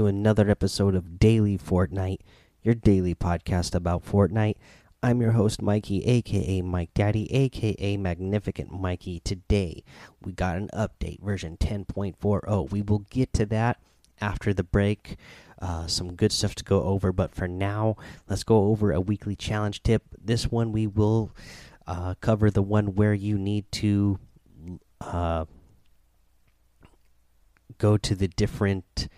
to another episode of Daily Fortnite, your daily podcast about Fortnite. I'm your host, Mikey, aka Mike Daddy, aka Magnificent Mikey. Today, we got an update, version 10.40. We will get to that after the break. Uh, some good stuff to go over, but for now, let's go over a weekly challenge tip. This one, we will uh, cover the one where you need to. Uh, go to the different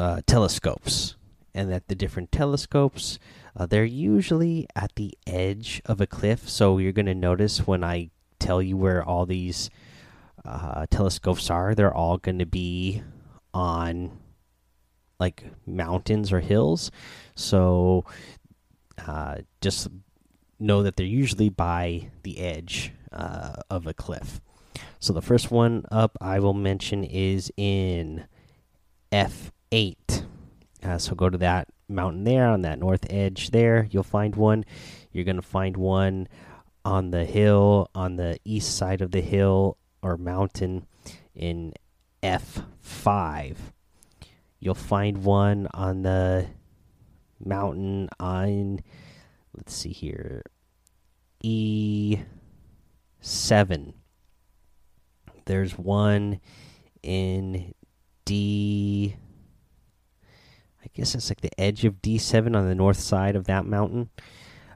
uh, telescopes, and that the different telescopes uh, they're usually at the edge of a cliff. So you're going to notice when I tell you where all these uh, telescopes are, they're all going to be on like mountains or hills. So uh, just know that they're usually by the edge uh, of a cliff. So the first one up I will mention is in F8. Uh, so go to that mountain there on that north edge there. You'll find one. You're going to find one on the hill, on the east side of the hill or mountain in F5. You'll find one on the mountain on, let's see here, E7 there's one in D. Guess it's like the edge of D7 on the north side of that mountain.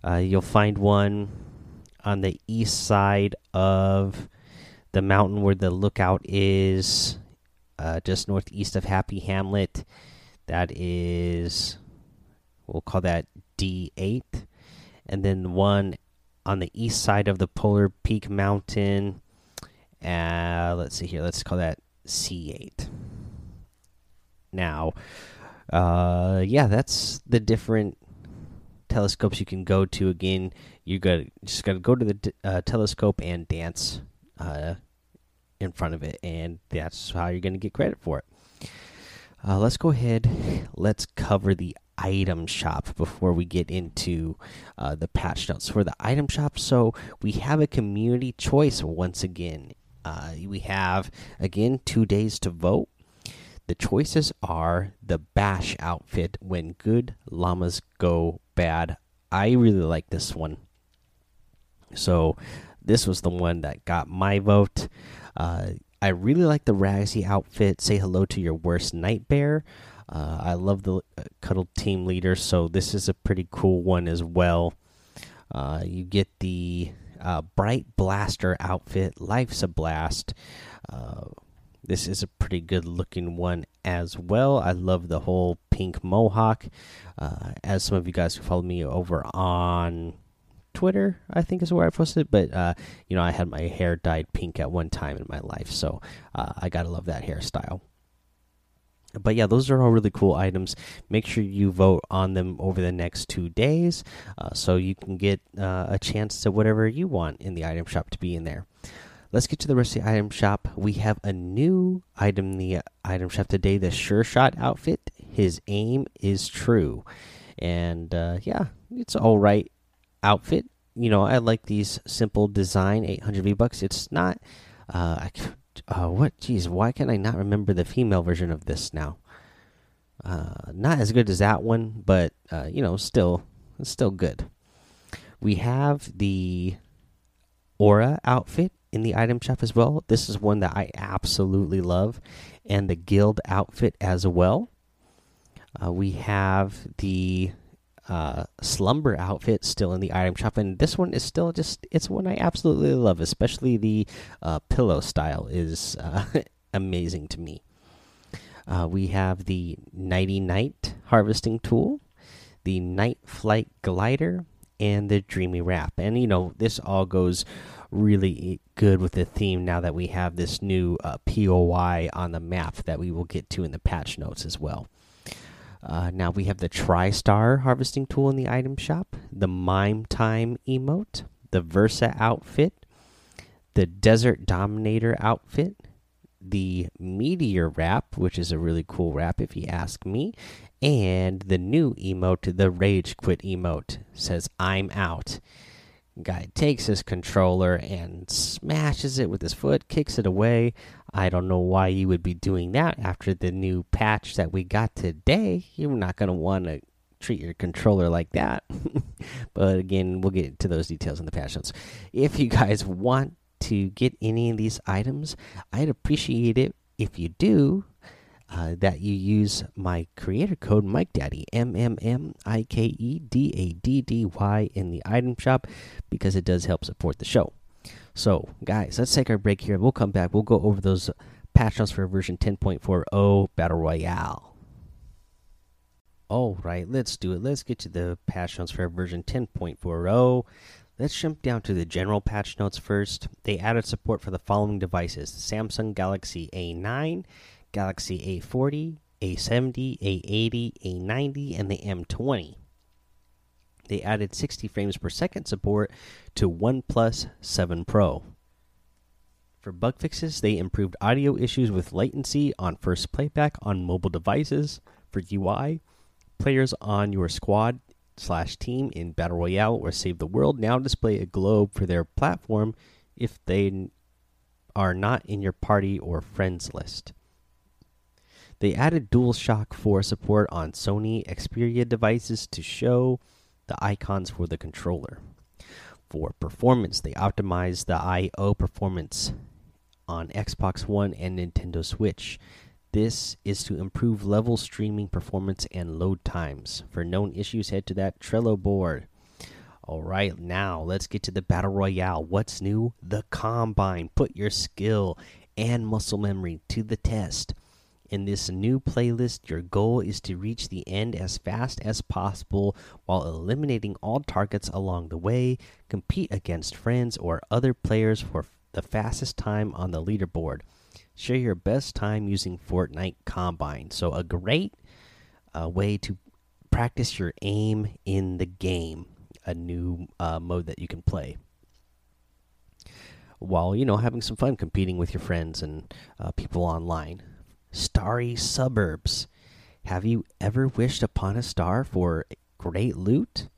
Uh, you'll find one on the east side of the mountain where the lookout is, uh, just northeast of Happy Hamlet. That is, we'll call that D8. And then one on the east side of the Polar Peak Mountain uh, let's see here. Let's call that C8. Now, uh, yeah, that's the different telescopes you can go to. Again, you got just got to go to the uh, telescope and dance uh, in front of it, and that's how you're going to get credit for it. Uh, let's go ahead. Let's cover the item shop before we get into uh, the patch notes for the item shop. So we have a community choice once again uh, we have again two days to vote. The choices are the Bash outfit when good llamas go bad. I really like this one. So this was the one that got my vote. Uh, I really like the Razzie outfit. Say hello to your worst nightmare. Uh, I love the uh, cuddle team leader, so this is a pretty cool one as well. Uh, you get the uh, bright blaster outfit. Life's a blast. This is a pretty good looking one as well. I love the whole pink mohawk. Uh, as some of you guys who follow me over on Twitter, I think is where I posted. But uh, you know, I had my hair dyed pink at one time in my life, so uh, I gotta love that hairstyle but yeah, those are all really cool items. Make sure you vote on them over the next two days, uh, so you can get uh, a chance to whatever you want in the item shop to be in there. Let's get to the rest of the item shop. We have a new item in the item shop today: the Sure Shot outfit. His aim is true, and uh, yeah, it's all right outfit. You know, I like these simple design, 800 V bucks. It's not. Uh, I uh, what? Geez, why can I not remember the female version of this now? Uh, not as good as that one, but uh, you know, still, still good. We have the aura outfit in the item shop as well. This is one that I absolutely love, and the guild outfit as well. Uh, we have the uh, slumber outfit still in the item shop, and this one is still just it's one I absolutely love, especially the uh, pillow style is uh, amazing to me. Uh, we have the nighty night harvesting tool, the night flight glider, and the dreamy wrap, and you know this all goes really good with the theme now that we have this new uh, POI on the map that we will get to in the patch notes as well. Uh, now we have the TriStar harvesting tool in the item shop, the Mime Time emote, the Versa outfit, the Desert Dominator outfit, the Meteor wrap, which is a really cool wrap if you ask me, and the new emote, the Rage Quit emote, says I'm out. Guy takes his controller and smashes it with his foot, kicks it away. I don't know why you would be doing that after the new patch that we got today. You're not going to want to treat your controller like that. but again, we'll get to those details in the patch notes. If you guys want to get any of these items, I'd appreciate it if you do uh, that you use my creator code Mike Daddy M M M I K E D A D D Y in the item shop because it does help support the show. So, guys, let's take our break here. We'll come back. We'll go over those patch notes for version 10.40 Battle Royale. All right, let's do it. Let's get to the patch notes for version 10.40. Let's jump down to the general patch notes first. They added support for the following devices Samsung Galaxy A9, Galaxy A40, A70, A80, A90, and the M20. They added 60 frames per second support to OnePlus 7 Pro. For bug fixes, they improved audio issues with latency on first playback on mobile devices. For UI, players on your squad slash team in Battle Royale or Save the World now display a globe for their platform if they are not in your party or friends list. They added DualShock 4 support on Sony Xperia devices to show the icons for the controller. For performance, they optimized the I/O performance on Xbox One and Nintendo Switch. This is to improve level streaming performance and load times. For known issues, head to that Trello board. All right, now let's get to the Battle Royale. What's new? The Combine. Put your skill and muscle memory to the test. In this new playlist, your goal is to reach the end as fast as possible while eliminating all targets along the way. Compete against friends or other players for the fastest time on the leaderboard share your best time using Fortnite Combine. So, a great uh, way to practice your aim in the game, a new uh, mode that you can play while you know having some fun competing with your friends and uh, people online. Starry suburbs. Have you ever wished upon a star for great loot?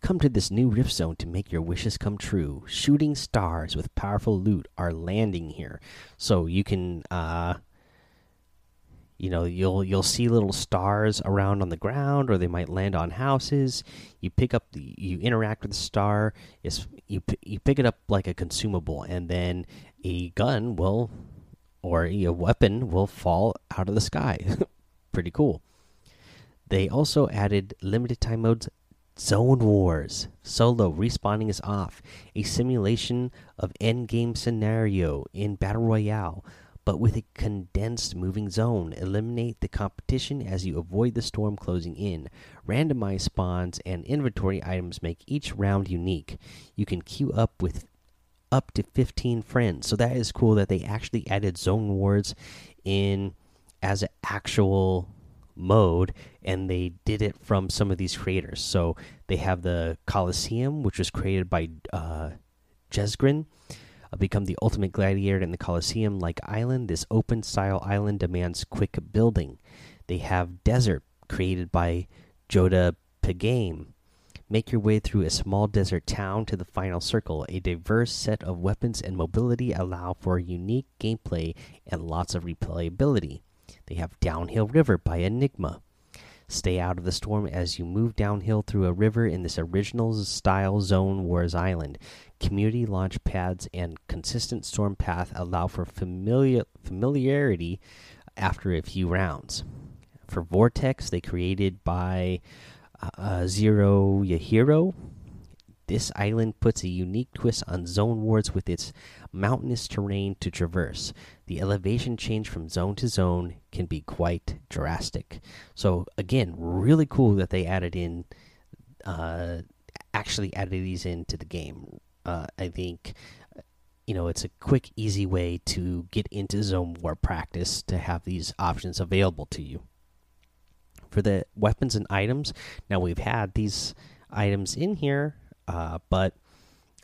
Come to this new Rift Zone to make your wishes come true. Shooting stars with powerful loot are landing here, so you can, uh, you know, you'll you'll see little stars around on the ground, or they might land on houses. You pick up the, you interact with the star. It's you you pick it up like a consumable, and then a gun will, or a weapon will fall out of the sky. Pretty cool. They also added limited time modes Zone Wars Solo respawning is off, a simulation of endgame scenario in Battle Royale, but with a condensed moving zone. Eliminate the competition as you avoid the storm closing in. Randomized spawns and inventory items make each round unique. You can queue up with up to 15 friends. So that is cool that they actually added Zone Wars in as an actual mode and they did it from some of these creators. So they have the coliseum which was created by uh, Jesgran uh, become the ultimate gladiator in the coliseum like island this open style island demands quick building. They have desert created by joda pagame make your way through a small desert town to the final circle a diverse set of weapons and mobility allow for unique gameplay and lots of replayability they have Downhill River by Enigma. Stay out of the storm as you move downhill through a river in this original style Zone Wars Island. Community launch pads and consistent storm path allow for familiar familiarity after a few rounds. For Vortex, they created by uh, Zero Yahiro. This island puts a unique twist on Zone Wars with its mountainous terrain to traverse. The elevation change from zone to zone can be quite drastic. So again, really cool that they added in, uh, actually added these into the game. Uh, I think, you know, it's a quick, easy way to get into zone war practice to have these options available to you. For the weapons and items, now we've had these items in here, uh, but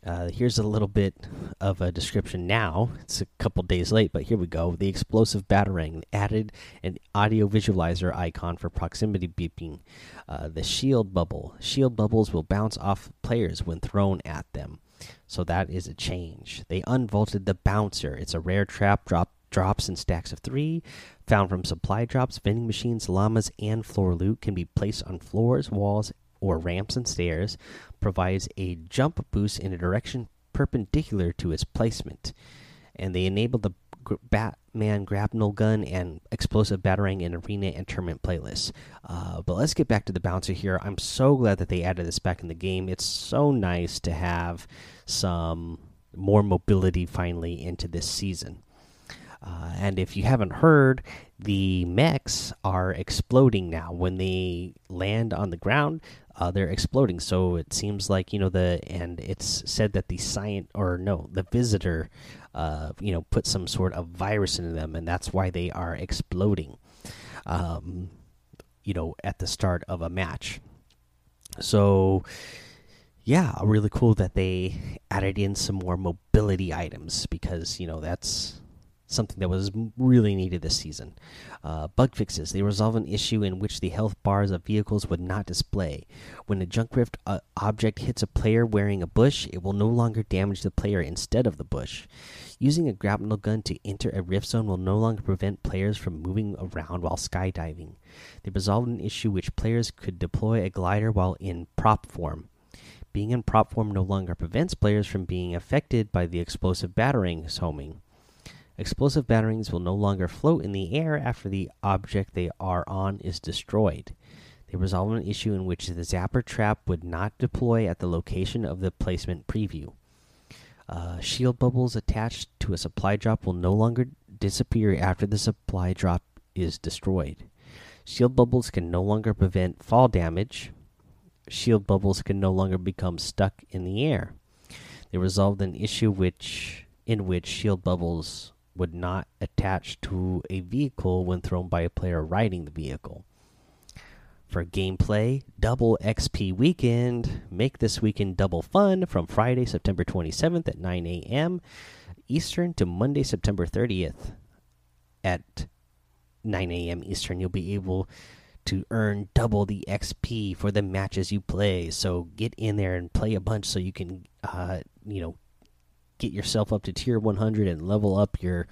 Uh, here's a little bit of a description now. It's a couple days late, but here we go. The explosive batarang added an audio visualizer icon for proximity beeping. Uh, the shield bubble. Shield bubbles will bounce off players when thrown at them. So that is a change. They unvaulted the bouncer. It's a rare trap drop drops in stacks of three, found from supply drops, vending machines, llamas, and floor loot. Can be placed on floors, walls, or ramps and stairs provides a jump boost in a direction perpendicular to its placement. And they enable the Batman grapnel gun and explosive batarang in arena and tournament playlists. Uh, but let's get back to the bouncer here. I'm so glad that they added this back in the game. It's so nice to have some more mobility finally into this season. Uh, and if you haven't heard, the mechs are exploding now. When they land on the ground, uh, they're exploding. So it seems like you know the and it's said that the science or no the visitor, uh, you know, put some sort of virus into them, and that's why they are exploding. Um, you know, at the start of a match. So yeah, really cool that they added in some more mobility items because you know that's something that was really needed this season. Uh, bug fixes. They resolve an issue in which the health bars of vehicles would not display. When a junk rift uh, object hits a player wearing a bush, it will no longer damage the player instead of the bush. Using a grapnel gun to enter a rift zone will no longer prevent players from moving around while skydiving. They resolved an issue which players could deploy a glider while in prop form. Being in prop form no longer prevents players from being affected by the explosive batarang homing. Explosive batarangs will no longer float in the air after the object they are on is destroyed. They resolve an issue in which the zapper trap would not deploy at the location of the placement preview. Uh, shield bubbles attached to a supply drop will no longer disappear after the supply drop is destroyed. Shield bubbles can no longer prevent fall damage. Shield bubbles can no longer become stuck in the air. They resolved an issue which in which shield bubbles would not attach to a vehicle when thrown by a player riding the vehicle. For gameplay, double XP weekend. Make this weekend double fun from Friday, September 27th at 9 a.m. Eastern to Monday, September 30th at 9 a.m. Eastern. You'll be able to earn double the XP for the matches you play. So get in there and play a bunch so you can, uh, you know, get yourself up to tier 100 and level up your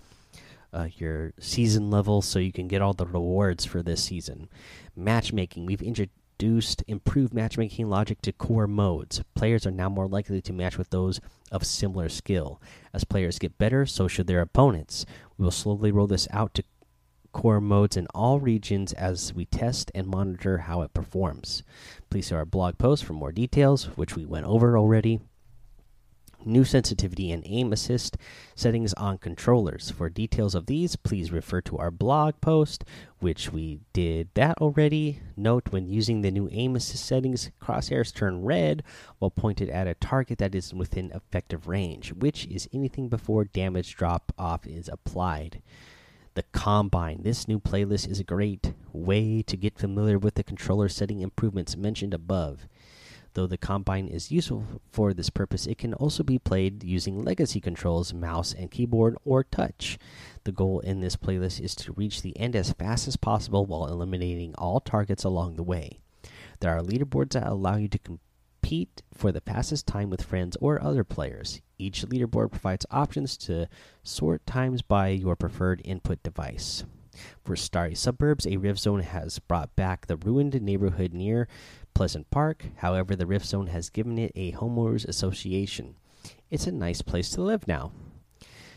uh, your season level so you can get all the rewards for this season. Matchmaking we've introduced improved matchmaking logic to core modes. Players are now more likely to match with those of similar skill. As players get better, so should their opponents. We will slowly roll this out to core modes in all regions as we test and monitor how it performs. Please see our blog post for more details, which we went over already new sensitivity and aim assist settings on controllers. For details of these, please refer to our blog post, which we did that already. Note when using the new aim assist settings, crosshairs turn red while pointed at a target that is within effective range, which is anything before damage drop off is applied. The Combine. This new playlist is a great way to get familiar with the controller setting improvements mentioned above. Though the Combine is useful for this purpose, it can also be played using legacy controls, mouse and keyboard, or touch. The goal in this playlist is to reach the end as fast as possible while eliminating all targets along the way. There are leaderboards that allow you to compete for the fastest time with friends or other players. Each leaderboard provides options to sort times by your preferred input device. For Starry Suburbs, a Rift Zone has brought back the ruined neighborhood near Pleasant Park. However, the Rift Zone has given it a homeowners association. It's a nice place to live now.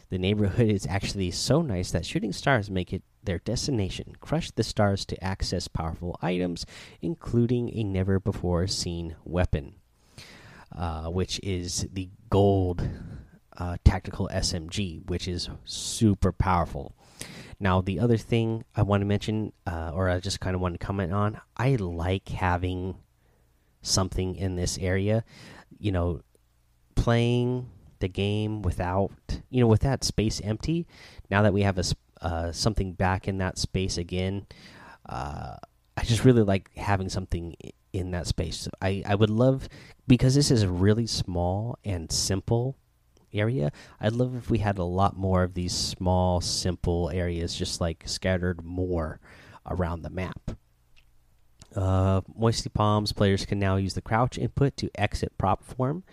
The neighborhood is actually so nice that shooting stars make it their destination. Crush the stars to access powerful items, including a never before seen weapon, uh, which is the gold uh, tactical SMG, which is super powerful. Now, the other thing I want to mention, uh, or I just kind of want to comment on, I like having something in this area. You know, playing the game without, you know, with that space empty. Now that we have a uh, something back in that space again, uh, I just really like having something in that space. I I would love because this is a really small and simple area. I'd love if we had a lot more of these small, simple areas, just like scattered more around the map. Uh, Moisty Palms players can now use the crouch input to exit prop form.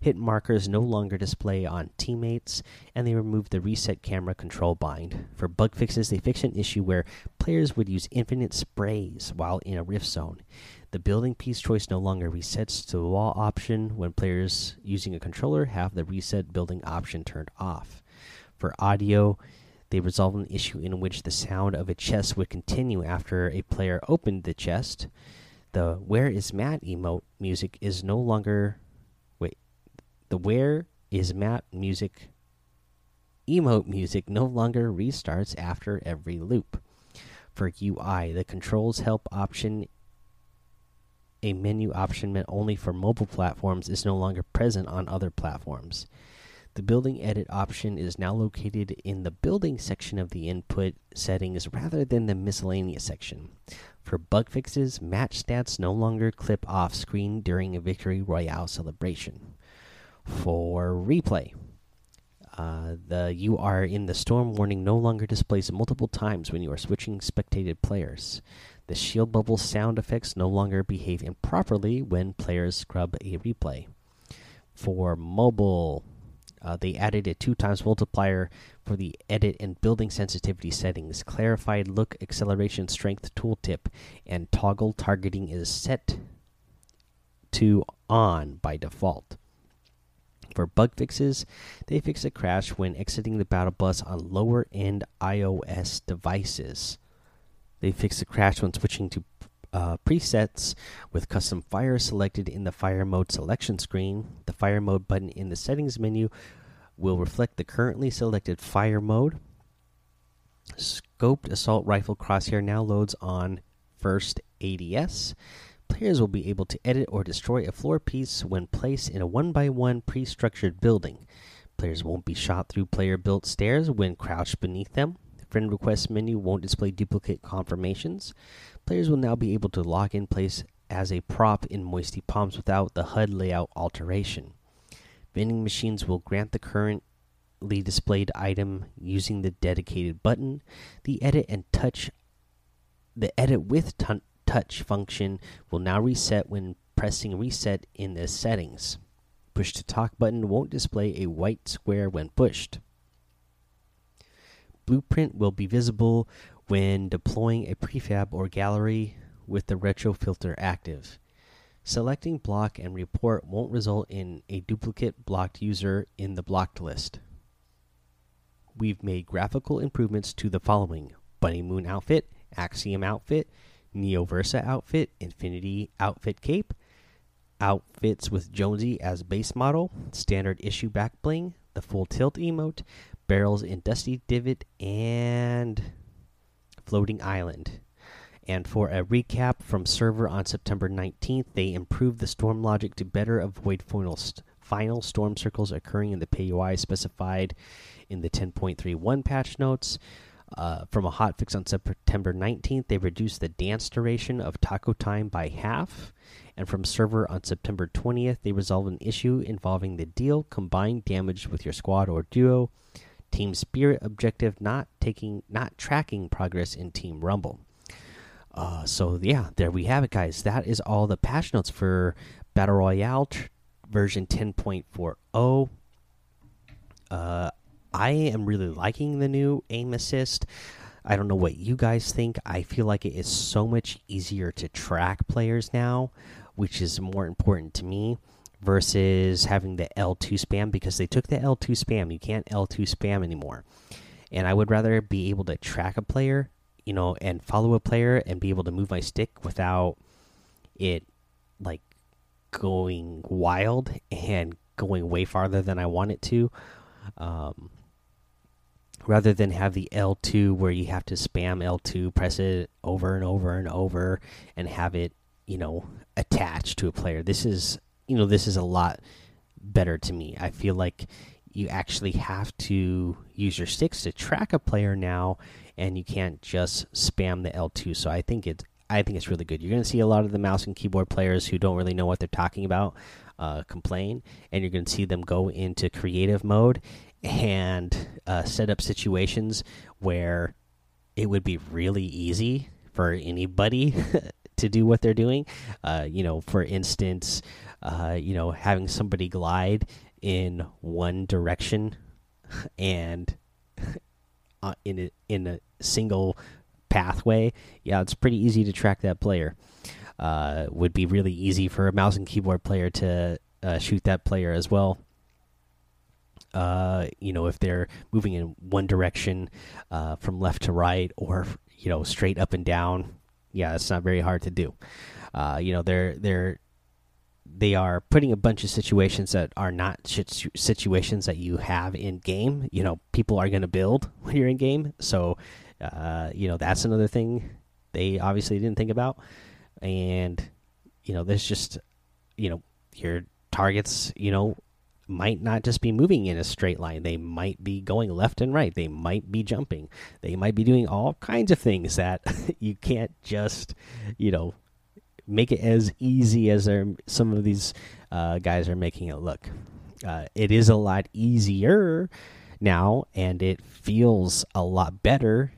Hit markers no longer display on teammates, and they removed the reset camera control bind. For bug fixes, they fixed an issue where players would use infinite sprays while in a rift zone. The building piece choice no longer resets to the wall option when players using a controller have the reset building option turned off. For audio, they resolve an issue in which the sound of a chest would continue after a player opened the chest. The Where is Matt emote music is no longer the Where is Matt music emote music no longer restarts after every loop. For UI, the controls help option a menu option meant only for mobile platforms is no longer present on other platforms. The building edit option is now located in the building section of the input settings rather than the miscellaneous section. For bug fixes, match stats no longer clip off screen during a victory royale celebration for replay. Uh, the you are in the storm warning no longer displays multiple times when you are switching spectated players. The shield bubble sound effects no longer behave improperly when players scrub a replay. For mobile, uh, they added a two times multiplier for the edit and building sensitivity settings. Clarified look acceleration strength tooltip and toggle targeting is set to on by default. For bug fixes, they fix a crash when exiting the battle bus on lower end iOS devices. They fix a crash when switching to uh, presets with custom fire selected in the fire mode selection screen. The fire mode button in the settings menu will reflect the currently selected fire mode. Scoped assault rifle crosshair now loads on first ADS. Players will be able to edit or destroy a floor piece when placed in a one by one pre structured building. Players won't be shot through player built stairs when crouched beneath them. Friend request menu won't display duplicate confirmations. Players will now be able to lock in place as a prop in Moisty Palms without the HUD layout alteration. Vending machines will grant the currently displayed item using the dedicated button. The edit and touch the edit with touch function will now reset when pressing reset in the settings. Push to talk button won't display a white square when pushed. Blueprint will be visible when deploying a prefab or gallery with the retro filter active. Selecting block and report won't result in a duplicate blocked user in the blocked list. We've made graphical improvements to the following Bunny Moon outfit, Axiom outfit, Neo Versa outfit, Infinity outfit cape, outfits with Jonesy as base model, standard issue back bling, the full tilt emote, barrels in Dusty Divot, and floating island. And for a recap from server on September 19th, they improved the storm logic to better avoid final, final storm circles occurring in the POI specified in the 10.31 patch notes. Uh, from a hotfix on September 19th, they reduced the dance duration of Taco Time by half. And from server on September 20th, they resolved an issue involving the deal combined damage with your squad or duo. Team Spirit objective not taking not tracking progress in Team Rumble. Uh, so yeah, there we have it, guys. That is all the patch notes for Battle Royale version 10.40. Uh, I am really liking the new aim assist. I don't know what you guys think. I feel like it is so much easier to track players now, which is more important to me versus having the L2 spam because they took the L2 spam. You can't L2 spam anymore. And I would rather be able to track a player, you know, and follow a player and be able to move my stick without it like going wild and going way farther than I want it to. Um, rather than have the L2 where you have to spam L2, press it over and over and over, and have it, you know, attached to a player. This is, you know, this is a lot better to me. I feel like you actually have to use your sticks to track a player now, and you can't just spam the L2. So I think it's I think it's really good. You're going to see a lot of the mouse and keyboard players who don't really know what they're talking about uh, complain, and you're going to see them go into creative mode and uh, set up situations where it would be really easy for anybody to do what they're doing. Uh, you know, for instance, uh, you know, having somebody glide in one direction and uh, in a, in a single pathway, yeah, it's pretty easy to track that player. Uh, would be really easy for a mouse and keyboard player to uh, shoot that player as well. Uh, you know, if they're moving in one direction uh, from left to right or you know straight up and down, yeah, it's not very hard to do. You know, they're they're they are putting a bunch of situations that are not situations that you have in game. You know, people are going to build when you're in game, so uh, you know that's another thing they obviously didn't think about. And you know there's just you know your targets you know might not just be moving in a straight line. They might be going left and right. They might be jumping. They might be doing all kinds of things that you can't just you know make it as easy as some of these uh, guys are making it look uh, it is a lot easier now and it feels a lot better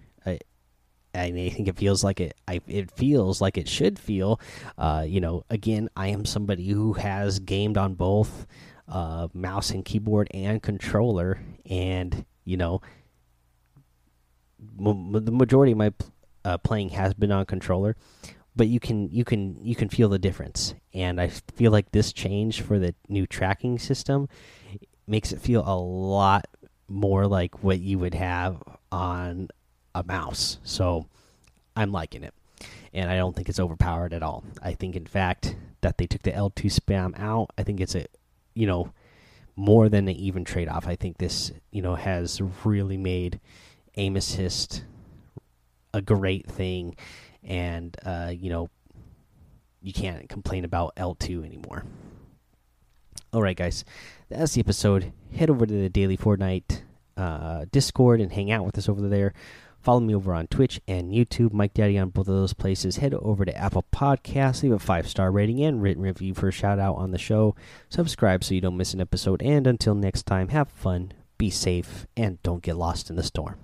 I think it feels like it. I, it feels like it should feel. Uh, you know, again, I am somebody who has gamed on both uh, mouse and keyboard and controller, and you know, the majority of my uh, playing has been on controller. But you can you can you can feel the difference, and I feel like this change for the new tracking system makes it feel a lot more like what you would have on a mouse. So I'm liking it. And I don't think it's overpowered at all. I think, in fact, that they took the L2 spam out. I think it's a, you know, more than an even trade off. I think this, you know, has really made aim assist a great thing. And, uh, you know, you can't complain about L2 anymore. All right, guys, that's the episode. Head over to the Daily Fortnite uh, Discord and hang out with us over there. Follow me over on Twitch and YouTube, Mike Daddy on both of those places. Head over to Apple Podcasts, leave a five star rating and written review for a shout out on the show. Subscribe so you don't miss an episode. And until next time, have fun, be safe, and don't get lost in the storm.